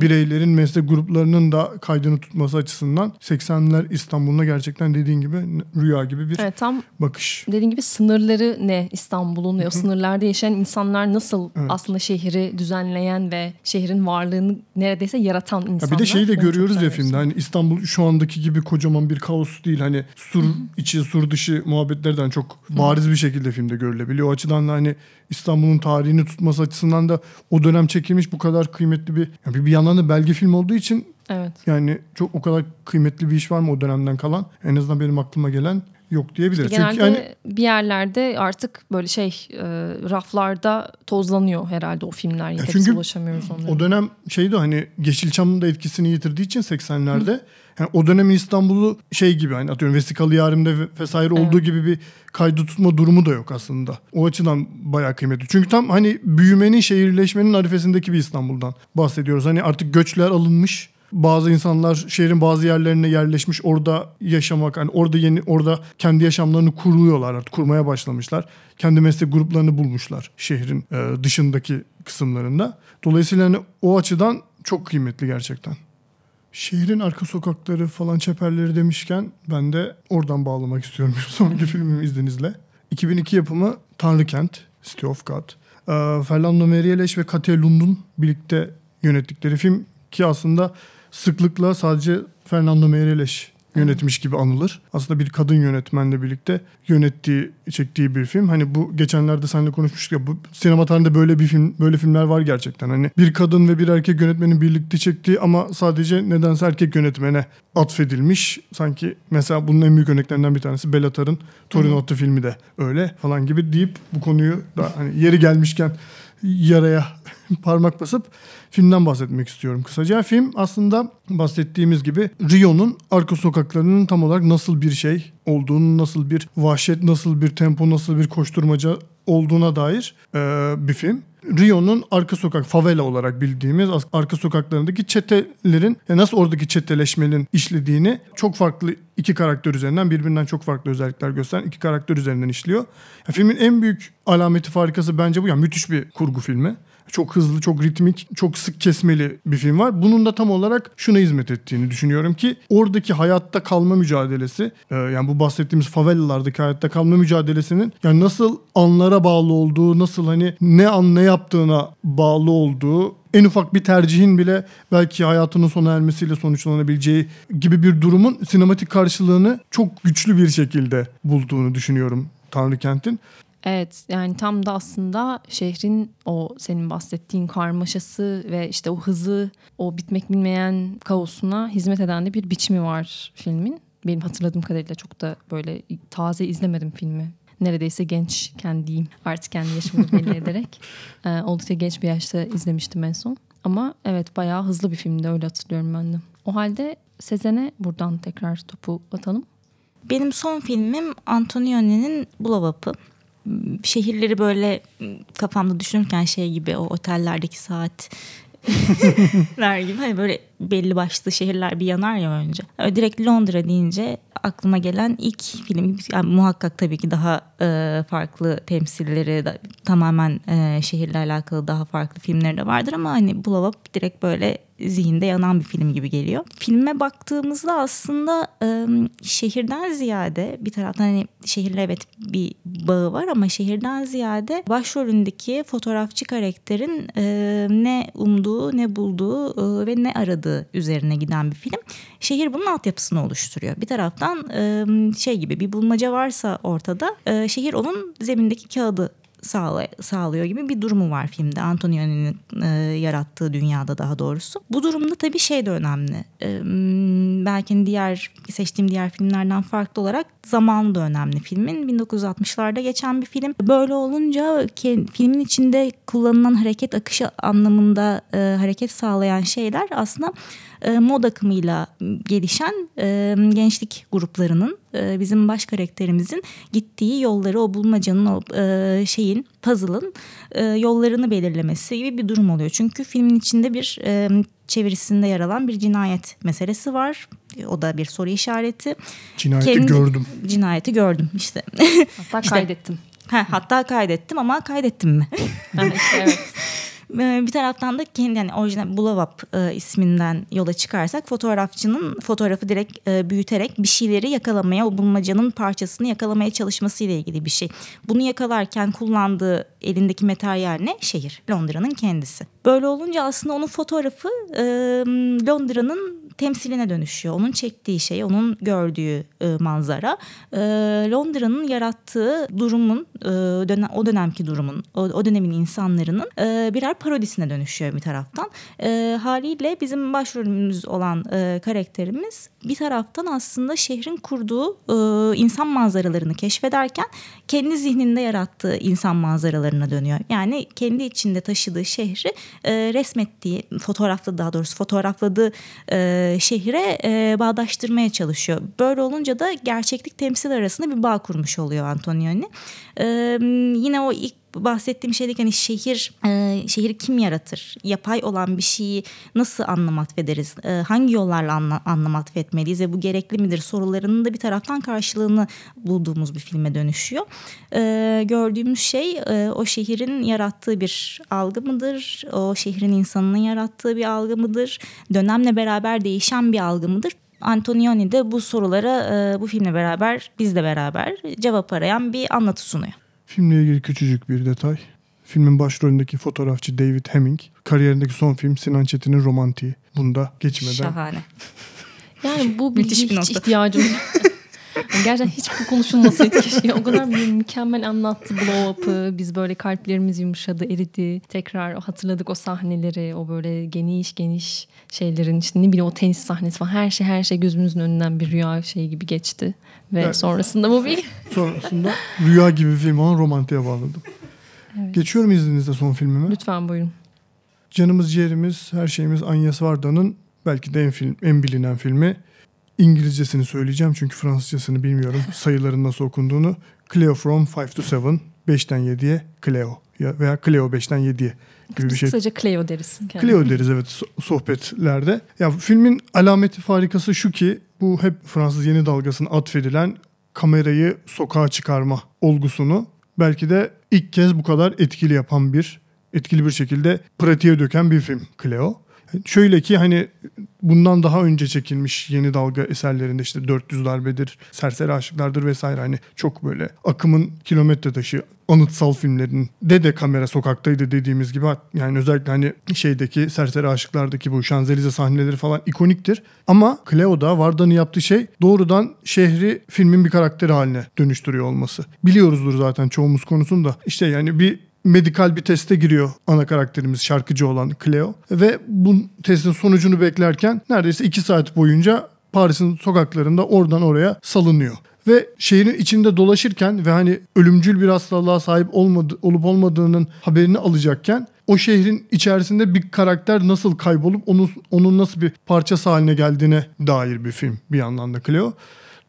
bireylerin meslek gruplarının da kaydını tutması açısından 80'ler İstanbul'una gerçekten dediğin gibi rüya gibi bir Evet tam bakış. dediğin gibi sınırları ne İstanbul'un ve o sınırlarda yaşayan insanlar nasıl Evet. aslında şehri düzenleyen ve şehrin varlığını neredeyse yaratan Ya insanlar. bir de şeyi de Onu görüyoruz ya filmde hani İstanbul şu andaki gibi kocaman bir kaos değil hani sur içi sur dışı muhabbetlerden çok bariz bir şekilde filmde görülebiliyor. O açıdan da hani İstanbul'un tarihini tutması açısından da o dönem çekilmiş bu kadar kıymetli bir ya bir, bir yandan da belge film olduğu için Evet. yani çok o kadar kıymetli bir iş var mı o dönemden kalan? En azından benim aklıma gelen yok diyebiliriz. Genelde Çünkü yani bir yerlerde artık böyle şey e, raflarda tozlanıyor herhalde o filmler. Ya çünkü ulaşamıyoruz onlara. O dönem şeydi hani Yeşilçam'ın da etkisini yitirdiği için 80'lerde yani o dönemin İstanbul'u şey gibi hani atıyorum Vesikalı Yarim'de ve- vesaire olduğu gibi bir kaydı tutma durumu da yok aslında. O açıdan bayağı kıymetli. Çünkü tam hani büyümenin, şehirleşmenin arifesindeki bir İstanbul'dan bahsediyoruz. Hani artık göçler alınmış. Bazı insanlar şehrin bazı yerlerine yerleşmiş, orada yaşamak, hani orada yeni orada kendi yaşamlarını kuruyorlar artık, kurmaya başlamışlar. Kendi meslek gruplarını bulmuşlar şehrin e, dışındaki kısımlarında. Dolayısıyla hani o açıdan çok kıymetli gerçekten. Şehrin arka sokakları falan çeperleri demişken ben de oradan bağlamak istiyorum sonraki filmimi izninizle. 2002 yapımı Tanrı Kent, City of God. Ee, Fernando Meirelles ve Katia Lund'un birlikte yönettikleri film ki aslında sıklıkla sadece Fernando Meirelles yönetmiş gibi anılır. Aslında bir kadın yönetmenle birlikte yönettiği, çektiği bir film. Hani bu geçenlerde seninle konuşmuştuk ya bu sinema tarihinde böyle bir film, böyle filmler var gerçekten. Hani bir kadın ve bir erkek yönetmenin birlikte çektiği ama sadece nedense erkek yönetmene atfedilmiş. Sanki mesela bunun en büyük örneklerinden bir tanesi Bellatar'ın Torino Attı filmi de öyle falan gibi deyip bu konuyu da hani yeri gelmişken yaraya parmak basıp filmden bahsetmek istiyorum kısaca. Film aslında bahsettiğimiz gibi Rio'nun arka sokaklarının tam olarak nasıl bir şey olduğunu, nasıl bir vahşet, nasıl bir tempo, nasıl bir koşturmaca olduğuna dair e, bir film. Rio'nun arka sokak, favela olarak bildiğimiz arka sokaklarındaki çetelerin e, nasıl oradaki çeteleşmenin işlediğini çok farklı iki karakter üzerinden birbirinden çok farklı özellikler gösteren iki karakter üzerinden işliyor. Ya, filmin en büyük alameti farikası bence bu. Yani müthiş bir kurgu filmi. Çok hızlı, çok ritmik, çok sık kesmeli bir film var. Bunun da tam olarak şuna hizmet ettiğini düşünüyorum ki oradaki hayatta kalma mücadelesi, e, yani bu bahsettiğimiz favelalardaki hayatta kalma mücadelesinin yani nasıl anlara bağlı olduğu, nasıl hani ne an ne yaptığına bağlı olduğu, en ufak bir tercihin bile belki hayatının sona ermesiyle sonuçlanabileceği gibi bir durumun sinematik karşılığını çok güçlü bir şekilde bulduğunu düşünüyorum Tanrı Kent'in. Evet yani tam da aslında şehrin o senin bahsettiğin karmaşası ve işte o hızı o bitmek bilmeyen kaosuna hizmet eden de bir biçimi var filmin. Benim hatırladığım kadarıyla çok da böyle taze izlemedim filmi. Neredeyse gençken diyeyim artık kendi yaşımı belli ederek. Ee, oldukça genç bir yaşta izlemiştim en son. Ama evet bayağı hızlı bir filmdi öyle hatırlıyorum ben de. O halde Sezen'e buradan tekrar topu atalım. Benim son filmim Antonioni'nin Blow-Up'ı. Şehirleri böyle kafamda düşünürken şey gibi o otellerdeki saatler gibi hani böyle belli başlı şehirler bir yanar ya önce. Direkt Londra deyince aklıma gelen ilk film yani muhakkak tabii ki daha e, farklı temsilleri da, tamamen e, şehirle alakalı daha farklı filmleri de vardır ama hani Up direkt böyle zihinde yanan bir film gibi geliyor. Filme baktığımızda aslında e, şehirden ziyade bir taraftan hani şehirle evet bir bağı var ama şehirden ziyade başrolündeki fotoğrafçı karakterin e, ne umduğu, ne bulduğu e, ve ne aradığı üzerine giden bir film. Şehir bunun altyapısını oluşturuyor. Bir taraftan şey gibi bir bulmaca varsa ortada şehir onun zemindeki kağıdı sağla, sağlıyor gibi bir durumu var filmde. Antonioni'nin e, yarattığı dünyada daha doğrusu. Bu durumda tabii şey de önemli. E, belki diğer seçtiğim diğer filmlerden farklı olarak zaman da önemli filmin. 1960'larda geçen bir film. Böyle olunca filmin içinde kullanılan hareket akışı anlamında e, hareket sağlayan şeyler aslında e, mod akımıyla gelişen e, gençlik gruplarının e, bizim baş karakterimizin gittiği yolları o bulmacanın o e, şeyin puzzle'ın e, yollarını belirlemesi gibi bir durum oluyor. Çünkü filmin içinde bir e, çevirisinde yer alan bir cinayet meselesi var. O da bir soru işareti. Cinayeti Kendi- gördüm. Cinayeti gördüm işte. Hatta İşte- kaydettim. Ha, hatta kaydettim ama kaydettim mi? İşte evet. Ee, bir taraftan da kendi yani orijinal Bulavap e, isminden yola çıkarsak fotoğrafçının fotoğrafı direkt e, büyüterek bir şeyleri yakalamaya, o bulmacanın parçasını yakalamaya çalışmasıyla ilgili bir şey. Bunu yakalarken kullandığı elindeki materyal ne? Şehir. Londra'nın kendisi. Böyle olunca aslında onun fotoğrafı e, Londra'nın temsiline dönüşüyor. Onun çektiği şey, onun gördüğü e, manzara. E, Londra'nın yarattığı durumun, e, dönem, o dönemki durumun, o, o dönemin insanların e, birer parodisine dönüşüyor bir taraftan. E, haliyle bizim başrolümüz olan e, karakterimiz bir taraftan aslında şehrin kurduğu e, insan manzaralarını keşfederken kendi zihninde yarattığı insan manzaralarına dönüyor. Yani kendi içinde taşıdığı şehri e, resmettiği, fotoğrafladığı daha doğrusu fotoğrafladığı e, şehre e, bağdaştırmaya çalışıyor. Böyle olunca da gerçeklik temsil arasında bir bağ kurmuş oluyor Antonioni. E, yine o ilk bahsettiğim şeydeki hani şehir e, şehri kim yaratır? Yapay olan bir şeyi nasıl anlam atfederiz? E, hangi yollarla anla, anlam atfetmeliyiz ve bu gerekli midir sorularının da bir taraftan karşılığını bulduğumuz bir filme dönüşüyor. E, gördüğümüz şey e, o şehrin yarattığı bir algı mıdır? O şehrin insanının yarattığı bir algı mıdır? Dönemle beraber değişen bir algı mıdır? Antonioni de bu sorulara e, bu filmle beraber bizle beraber cevap arayan bir anlatı sunuyor. Filmle ilgili küçücük bir detay. Filmin başrolündeki fotoğrafçı David Hemming, kariyerindeki son film Sinan Çetin'in Romantiği. Bunda geçmeden Şahane. Yani bu bir hiç ihtiyacımız Yani Gerçekten hiç bu konuşulmasaydı keşke. O kadar mü- mükemmel anlattı blow up'ı. Biz böyle kalplerimiz yumuşadı, eridi. Tekrar hatırladık o sahneleri. O böyle geniş geniş şeylerin işte ne bileyim o tenis sahnesi falan. Her şey her şey gözümüzün önünden bir rüya şeyi gibi geçti. Ve Evet. sonrasında bu bir sonrasında rüya gibi film olan Romantik'e bağladım. Geçiyorum izninizle son filmime. lütfen buyurun. Canımız ciğerimiz, her şeyimiz Agnes Varda'nın belki de en, film, en bilinen filmi. İngilizcesini söyleyeceğim çünkü Fransızcasını bilmiyorum. Sayıların nasıl okunduğunu. Cleo from 5 to 7, 5'ten 7'ye Cleo ya veya Cleo 5'ten 7'ye gibi bir şey. kısaca Cleo deriz. kendine. Cleo deriz evet so- sohbetlerde. Ya filmin alameti farikası şu ki bu hep Fransız yeni dalgasına atfedilen kamerayı sokağa çıkarma olgusunu belki de ilk kez bu kadar etkili yapan bir etkili bir şekilde pratiğe döken bir film Cleo. Şöyle ki hani bundan daha önce çekilmiş yeni dalga eserlerinde işte 400 darbedir, serseri aşıklardır vesaire hani çok böyle akımın kilometre taşı anıtsal filmlerin de de kamera sokaktaydı dediğimiz gibi yani özellikle hani şeydeki serseri aşıklardaki bu Şanzelize sahneleri falan ikoniktir. Ama Cleo'da Varda'nın yaptığı şey doğrudan şehri filmin bir karakteri haline dönüştürüyor olması. Biliyoruzdur zaten çoğumuz konusunda. İşte yani bir medikal bir teste giriyor ana karakterimiz şarkıcı olan Cleo. Ve bu testin sonucunu beklerken neredeyse iki saat boyunca Paris'in sokaklarında oradan oraya salınıyor. Ve şehrin içinde dolaşırken ve hani ölümcül bir hastalığa sahip olmadı, olup olmadığının haberini alacakken o şehrin içerisinde bir karakter nasıl kaybolup onun, onun nasıl bir parçası haline geldiğine dair bir film bir yandan da Cleo.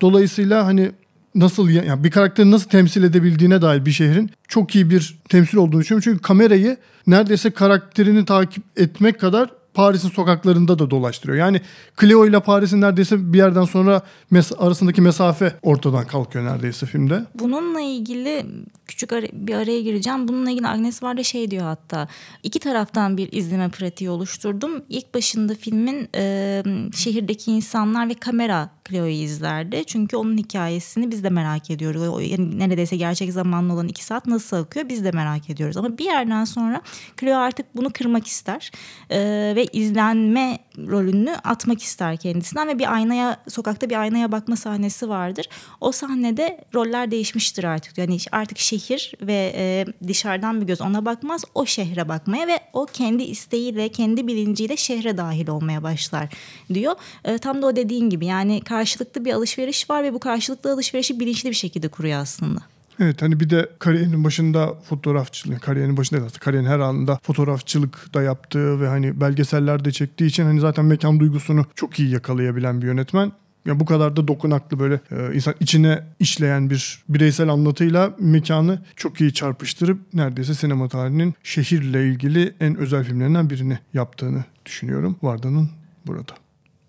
Dolayısıyla hani nasıl ya- yani bir karakteri nasıl temsil edebildiğine dair bir şehrin çok iyi bir temsil olduğunu düşünüyorum. Çünkü kamerayı neredeyse karakterini takip etmek kadar Paris'in sokaklarında da dolaştırıyor. Yani Cleo ile Paris'in neredeyse bir yerden sonra mes- arasındaki mesafe ortadan kalkıyor neredeyse filmde. Bununla ilgili küçük ara- bir araya gireceğim. Bununla ilgili Agnes var da şey diyor hatta. iki taraftan bir izleme pratiği oluşturdum. İlk başında filmin e, şehirdeki insanlar ve kamera Cleo'yu izlerdi. Çünkü onun hikayesini biz de merak ediyoruz. Yani neredeyse gerçek zamanlı olan iki saat nasıl akıyor biz de merak ediyoruz. Ama bir yerden sonra Cleo artık bunu kırmak ister. E, ve izlenme rolünü atmak ister kendisinden ve bir aynaya sokakta bir aynaya bakma sahnesi vardır. O sahnede roller değişmiştir artık. Yani artık şehir ve e, dışarıdan bir göz ona bakmaz. O şehre bakmaya ve o kendi isteğiyle, kendi bilinciyle şehre dahil olmaya başlar diyor. E, tam da o dediğin gibi yani karşılıklı bir alışveriş var ve bu karşılıklı alışverişi bilinçli bir şekilde kuruyor aslında. Evet hani bir de kariyerinin başında fotoğrafçılık, kariyerinin başında aslında kariyerin her anında fotoğrafçılık da yaptığı ve hani belgeseller de çektiği için hani zaten mekan duygusunu çok iyi yakalayabilen bir yönetmen. Ya bu kadar da dokunaklı böyle e, insan içine işleyen bir bireysel anlatıyla mekanı çok iyi çarpıştırıp neredeyse sinema tarihinin şehirle ilgili en özel filmlerinden birini yaptığını düşünüyorum Varda'nın burada.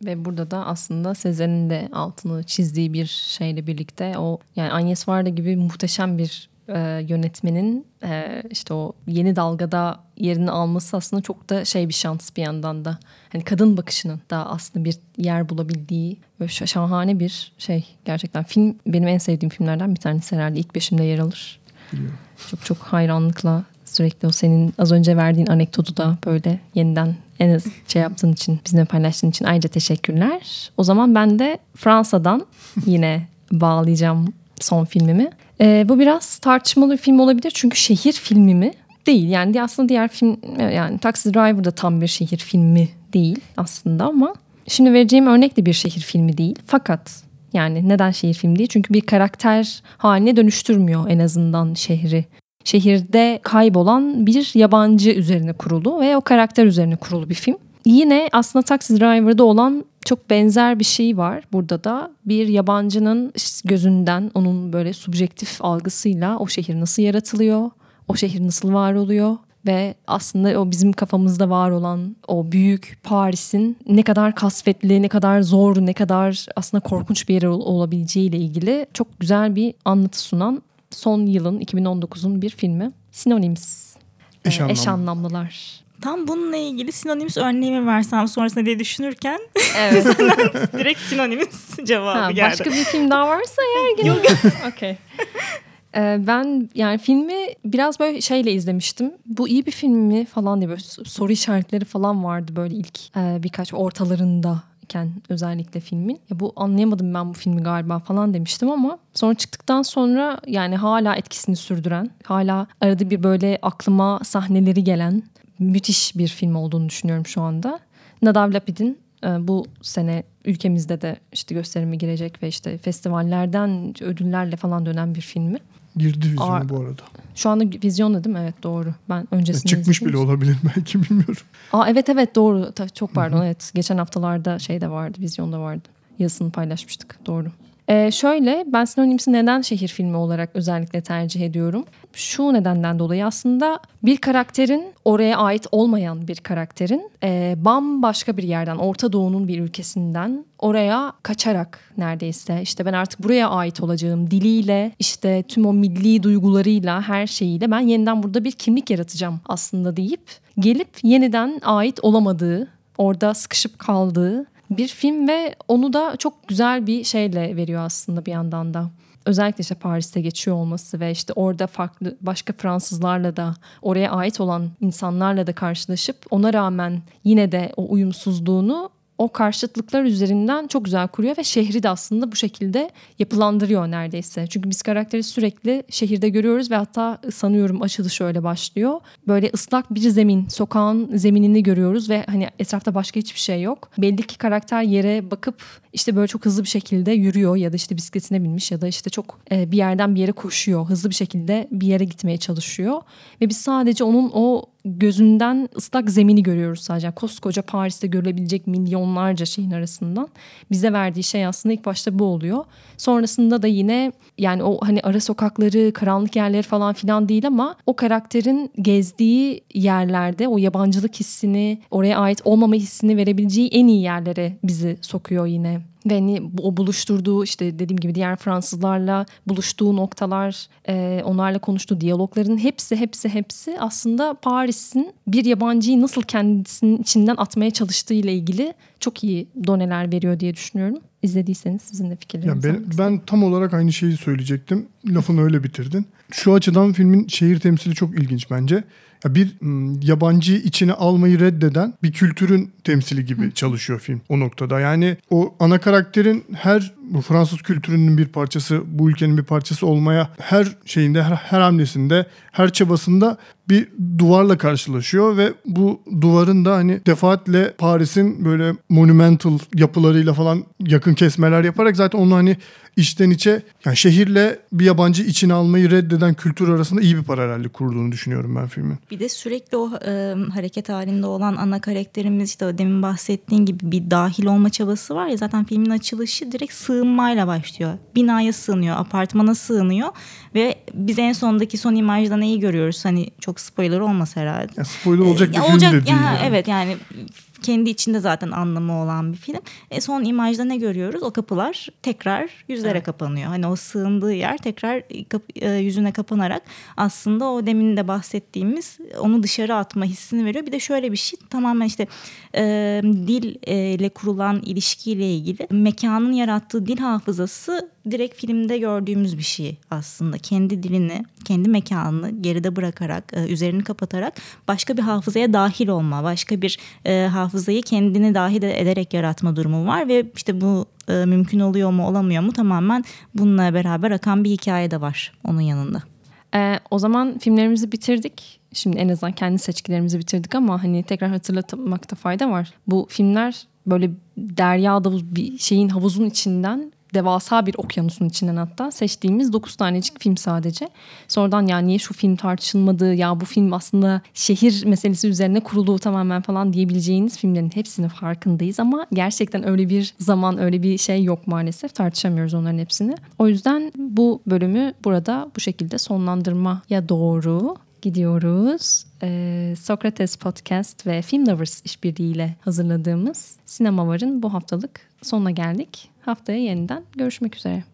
Ve burada da aslında Sezen'in de altını çizdiği bir şeyle birlikte o yani Agnes Varda gibi muhteşem bir e, yönetmenin e, işte o yeni dalgada yerini alması aslında çok da şey bir şans bir yandan da. Hani kadın bakışının da aslında bir yer bulabildiği böyle şa- şahane bir şey gerçekten. Film benim en sevdiğim filmlerden bir tanesi herhalde ilk beşimde yer alır. Biliyorum. Çok çok hayranlıkla sürekli o senin az önce verdiğin anekdotu da böyle yeniden en az şey yaptığın için, bizimle paylaştığın için ayrıca teşekkürler. O zaman ben de Fransa'dan yine bağlayacağım son filmimi. Ee, bu biraz tartışmalı bir film olabilir çünkü şehir filmi mi? Değil yani aslında diğer film yani Taxi Driver da tam bir şehir filmi değil aslında ama şimdi vereceğim örnek de bir şehir filmi değil. Fakat yani neden şehir filmi değil? Çünkü bir karakter haline dönüştürmüyor en azından şehri. Şehirde kaybolan bir yabancı üzerine kurulu ve o karakter üzerine kurulu bir film. Yine aslında Taxi Driver'da olan çok benzer bir şey var burada da. Bir yabancının gözünden onun böyle subjektif algısıyla o şehir nasıl yaratılıyor, o şehir nasıl var oluyor ve aslında o bizim kafamızda var olan o büyük Paris'in ne kadar kasvetli, ne kadar zor, ne kadar aslında korkunç bir yer ol- olabileceğiyle ilgili çok güzel bir anlatı sunan son yılın 2019'un bir filmi. Synonyms. Eş Ee, anlamlı. eş anlamlılar. Tam bununla ilgili sinonims örneğimi versem sonrasında diye düşünürken Evet. direkt sinonims cevabı Ha, geldi. başka bir film daha varsa eğer gene. Okey. Ee, ben yani filmi biraz böyle şeyle izlemiştim. Bu iyi bir film mi falan diye böyle soru işaretleri falan vardı böyle ilk e, birkaç ortalarında iken özellikle filmin. Ya bu anlayamadım ben bu filmi galiba falan demiştim ama sonra çıktıktan sonra yani hala etkisini sürdüren, hala arada bir böyle aklıma sahneleri gelen müthiş bir film olduğunu düşünüyorum şu anda. Nadav Lapid'in e, bu sene ülkemizde de işte gösterime girecek ve işte festivallerden ödüllerle falan dönen bir filmi. Girdi vizyona Aa, bu arada. Şu anda vizyonda değil mi? Evet doğru. Ben öncesinde Çıkmış izledim. bile olabilir belki bilmiyorum. Aa evet evet doğru. Tabii çok pardon. Evet geçen haftalarda şey de vardı. Vizyonda vardı. Yazısını paylaşmıştık. Doğru. Ee, şöyle ben Synonyms'i neden şehir filmi olarak özellikle tercih ediyorum? Şu nedenden dolayı aslında bir karakterin oraya ait olmayan bir karakterin e, bambaşka bir yerden Orta Doğu'nun bir ülkesinden oraya kaçarak neredeyse işte ben artık buraya ait olacağım diliyle işte tüm o milli duygularıyla her şeyiyle ben yeniden burada bir kimlik yaratacağım aslında deyip gelip yeniden ait olamadığı orada sıkışıp kaldığı bir film ve onu da çok güzel bir şeyle veriyor aslında bir yandan da. Özellikle işte Paris'te geçiyor olması ve işte orada farklı başka Fransızlarla da oraya ait olan insanlarla da karşılaşıp ona rağmen yine de o uyumsuzluğunu o karşıtlıklar üzerinden çok güzel kuruyor ve şehri de aslında bu şekilde yapılandırıyor neredeyse. Çünkü biz karakteri sürekli şehirde görüyoruz ve hatta sanıyorum açılışı öyle başlıyor. Böyle ıslak bir zemin, sokağın zeminini görüyoruz ve hani etrafta başka hiçbir şey yok. Belli ki karakter yere bakıp işte böyle çok hızlı bir şekilde yürüyor ya da işte bisikletine binmiş ya da işte çok e, bir yerden bir yere koşuyor. Hızlı bir şekilde bir yere gitmeye çalışıyor ve biz sadece onun o gözünden ıslak zemini görüyoruz sadece. Yani koskoca Paris'te görülebilecek milyonlarca şeyin arasından bize verdiği şey aslında ilk başta bu oluyor. Sonrasında da yine yani o hani ara sokakları, karanlık yerleri falan filan değil ama o karakterin gezdiği yerlerde o yabancılık hissini, oraya ait olmama hissini verebileceği en iyi yerlere bizi sokuyor yine. Ve o buluşturduğu işte dediğim gibi diğer Fransızlarla buluştuğu noktalar, e, onlarla konuştuğu diyalogların hepsi hepsi hepsi aslında Paris'in bir yabancıyı nasıl kendisinin içinden atmaya çalıştığı ile ilgili çok iyi doneler veriyor diye düşünüyorum. İzlediyseniz sizin de Ya fikirlerinizi ben, almak isterim. ben tam olarak aynı şeyi söyleyecektim. Lafını öyle bitirdin. Şu açıdan filmin şehir temsili çok ilginç bence. Bir m, yabancı içine almayı reddeden bir kültürün temsili gibi çalışıyor film o noktada. Yani o ana karakterin her bu Fransız kültürünün bir parçası, bu ülkenin bir parçası olmaya her şeyinde, her, her hamlesinde, her çabasında bir duvarla karşılaşıyor ve bu duvarın da hani defaatle Paris'in böyle monumental yapılarıyla falan yakın kesmeler yaparak zaten onu hani içten içe yani şehirle bir yabancı içine almayı reddeden kültür arasında iyi bir paralellik kurduğunu düşünüyorum ben filmin. Bir de sürekli o e, hareket halinde olan ana karakterimiz işte demin bahsettiğin gibi bir dahil olma çabası var ya zaten filmin açılışı direkt sığınmayla başlıyor. Binaya sığınıyor, apartmana sığınıyor ve biz en sondaki son imajda neyi görüyoruz? Hani çok spoiler olmasa herhalde. Yani spoiler olacak bir Ya film olacak de değil. ya, yani. Evet yani kendi içinde zaten anlamı olan bir film. E, son imajda ne görüyoruz? O kapılar tekrar yüzlere kapanıyor. Hani o sığındığı yer tekrar kap- e, yüzüne kapanarak aslında o demin de bahsettiğimiz onu dışarı atma hissini veriyor. Bir de şöyle bir şey tamamen işte e, dil e, ile kurulan ilişkiyle ilgili mekanın yarattığı dil hafızası direkt filmde gördüğümüz bir şey aslında. Kendi dilini, kendi mekanını geride bırakarak, e, üzerini kapatarak başka bir hafızaya dahil olma, başka bir e, hafızayı kendini dahil ederek yaratma durumu var ve işte bu e, mümkün oluyor mu, olamıyor mu tamamen bununla beraber akan bir hikaye de var onun yanında. Ee, o zaman filmlerimizi bitirdik. Şimdi en azından kendi seçkilerimizi bitirdik ama hani tekrar hatırlatmakta fayda var. Bu filmler böyle derya havuz bir şeyin havuzun içinden devasa bir okyanusun içinden hatta seçtiğimiz 9 tanecik film sadece. Sonradan ya niye şu film tartışılmadı ya bu film aslında şehir meselesi üzerine kurulu tamamen falan diyebileceğiniz filmlerin hepsinin farkındayız ama gerçekten öyle bir zaman öyle bir şey yok maalesef tartışamıyoruz onların hepsini. O yüzden bu bölümü burada bu şekilde sonlandırmaya doğru gidiyoruz. Ee, Sokrates Podcast ve Film Lovers işbirliğiyle hazırladığımız Sinema Var'ın bu haftalık sonuna geldik. Haftaya yeniden görüşmek üzere.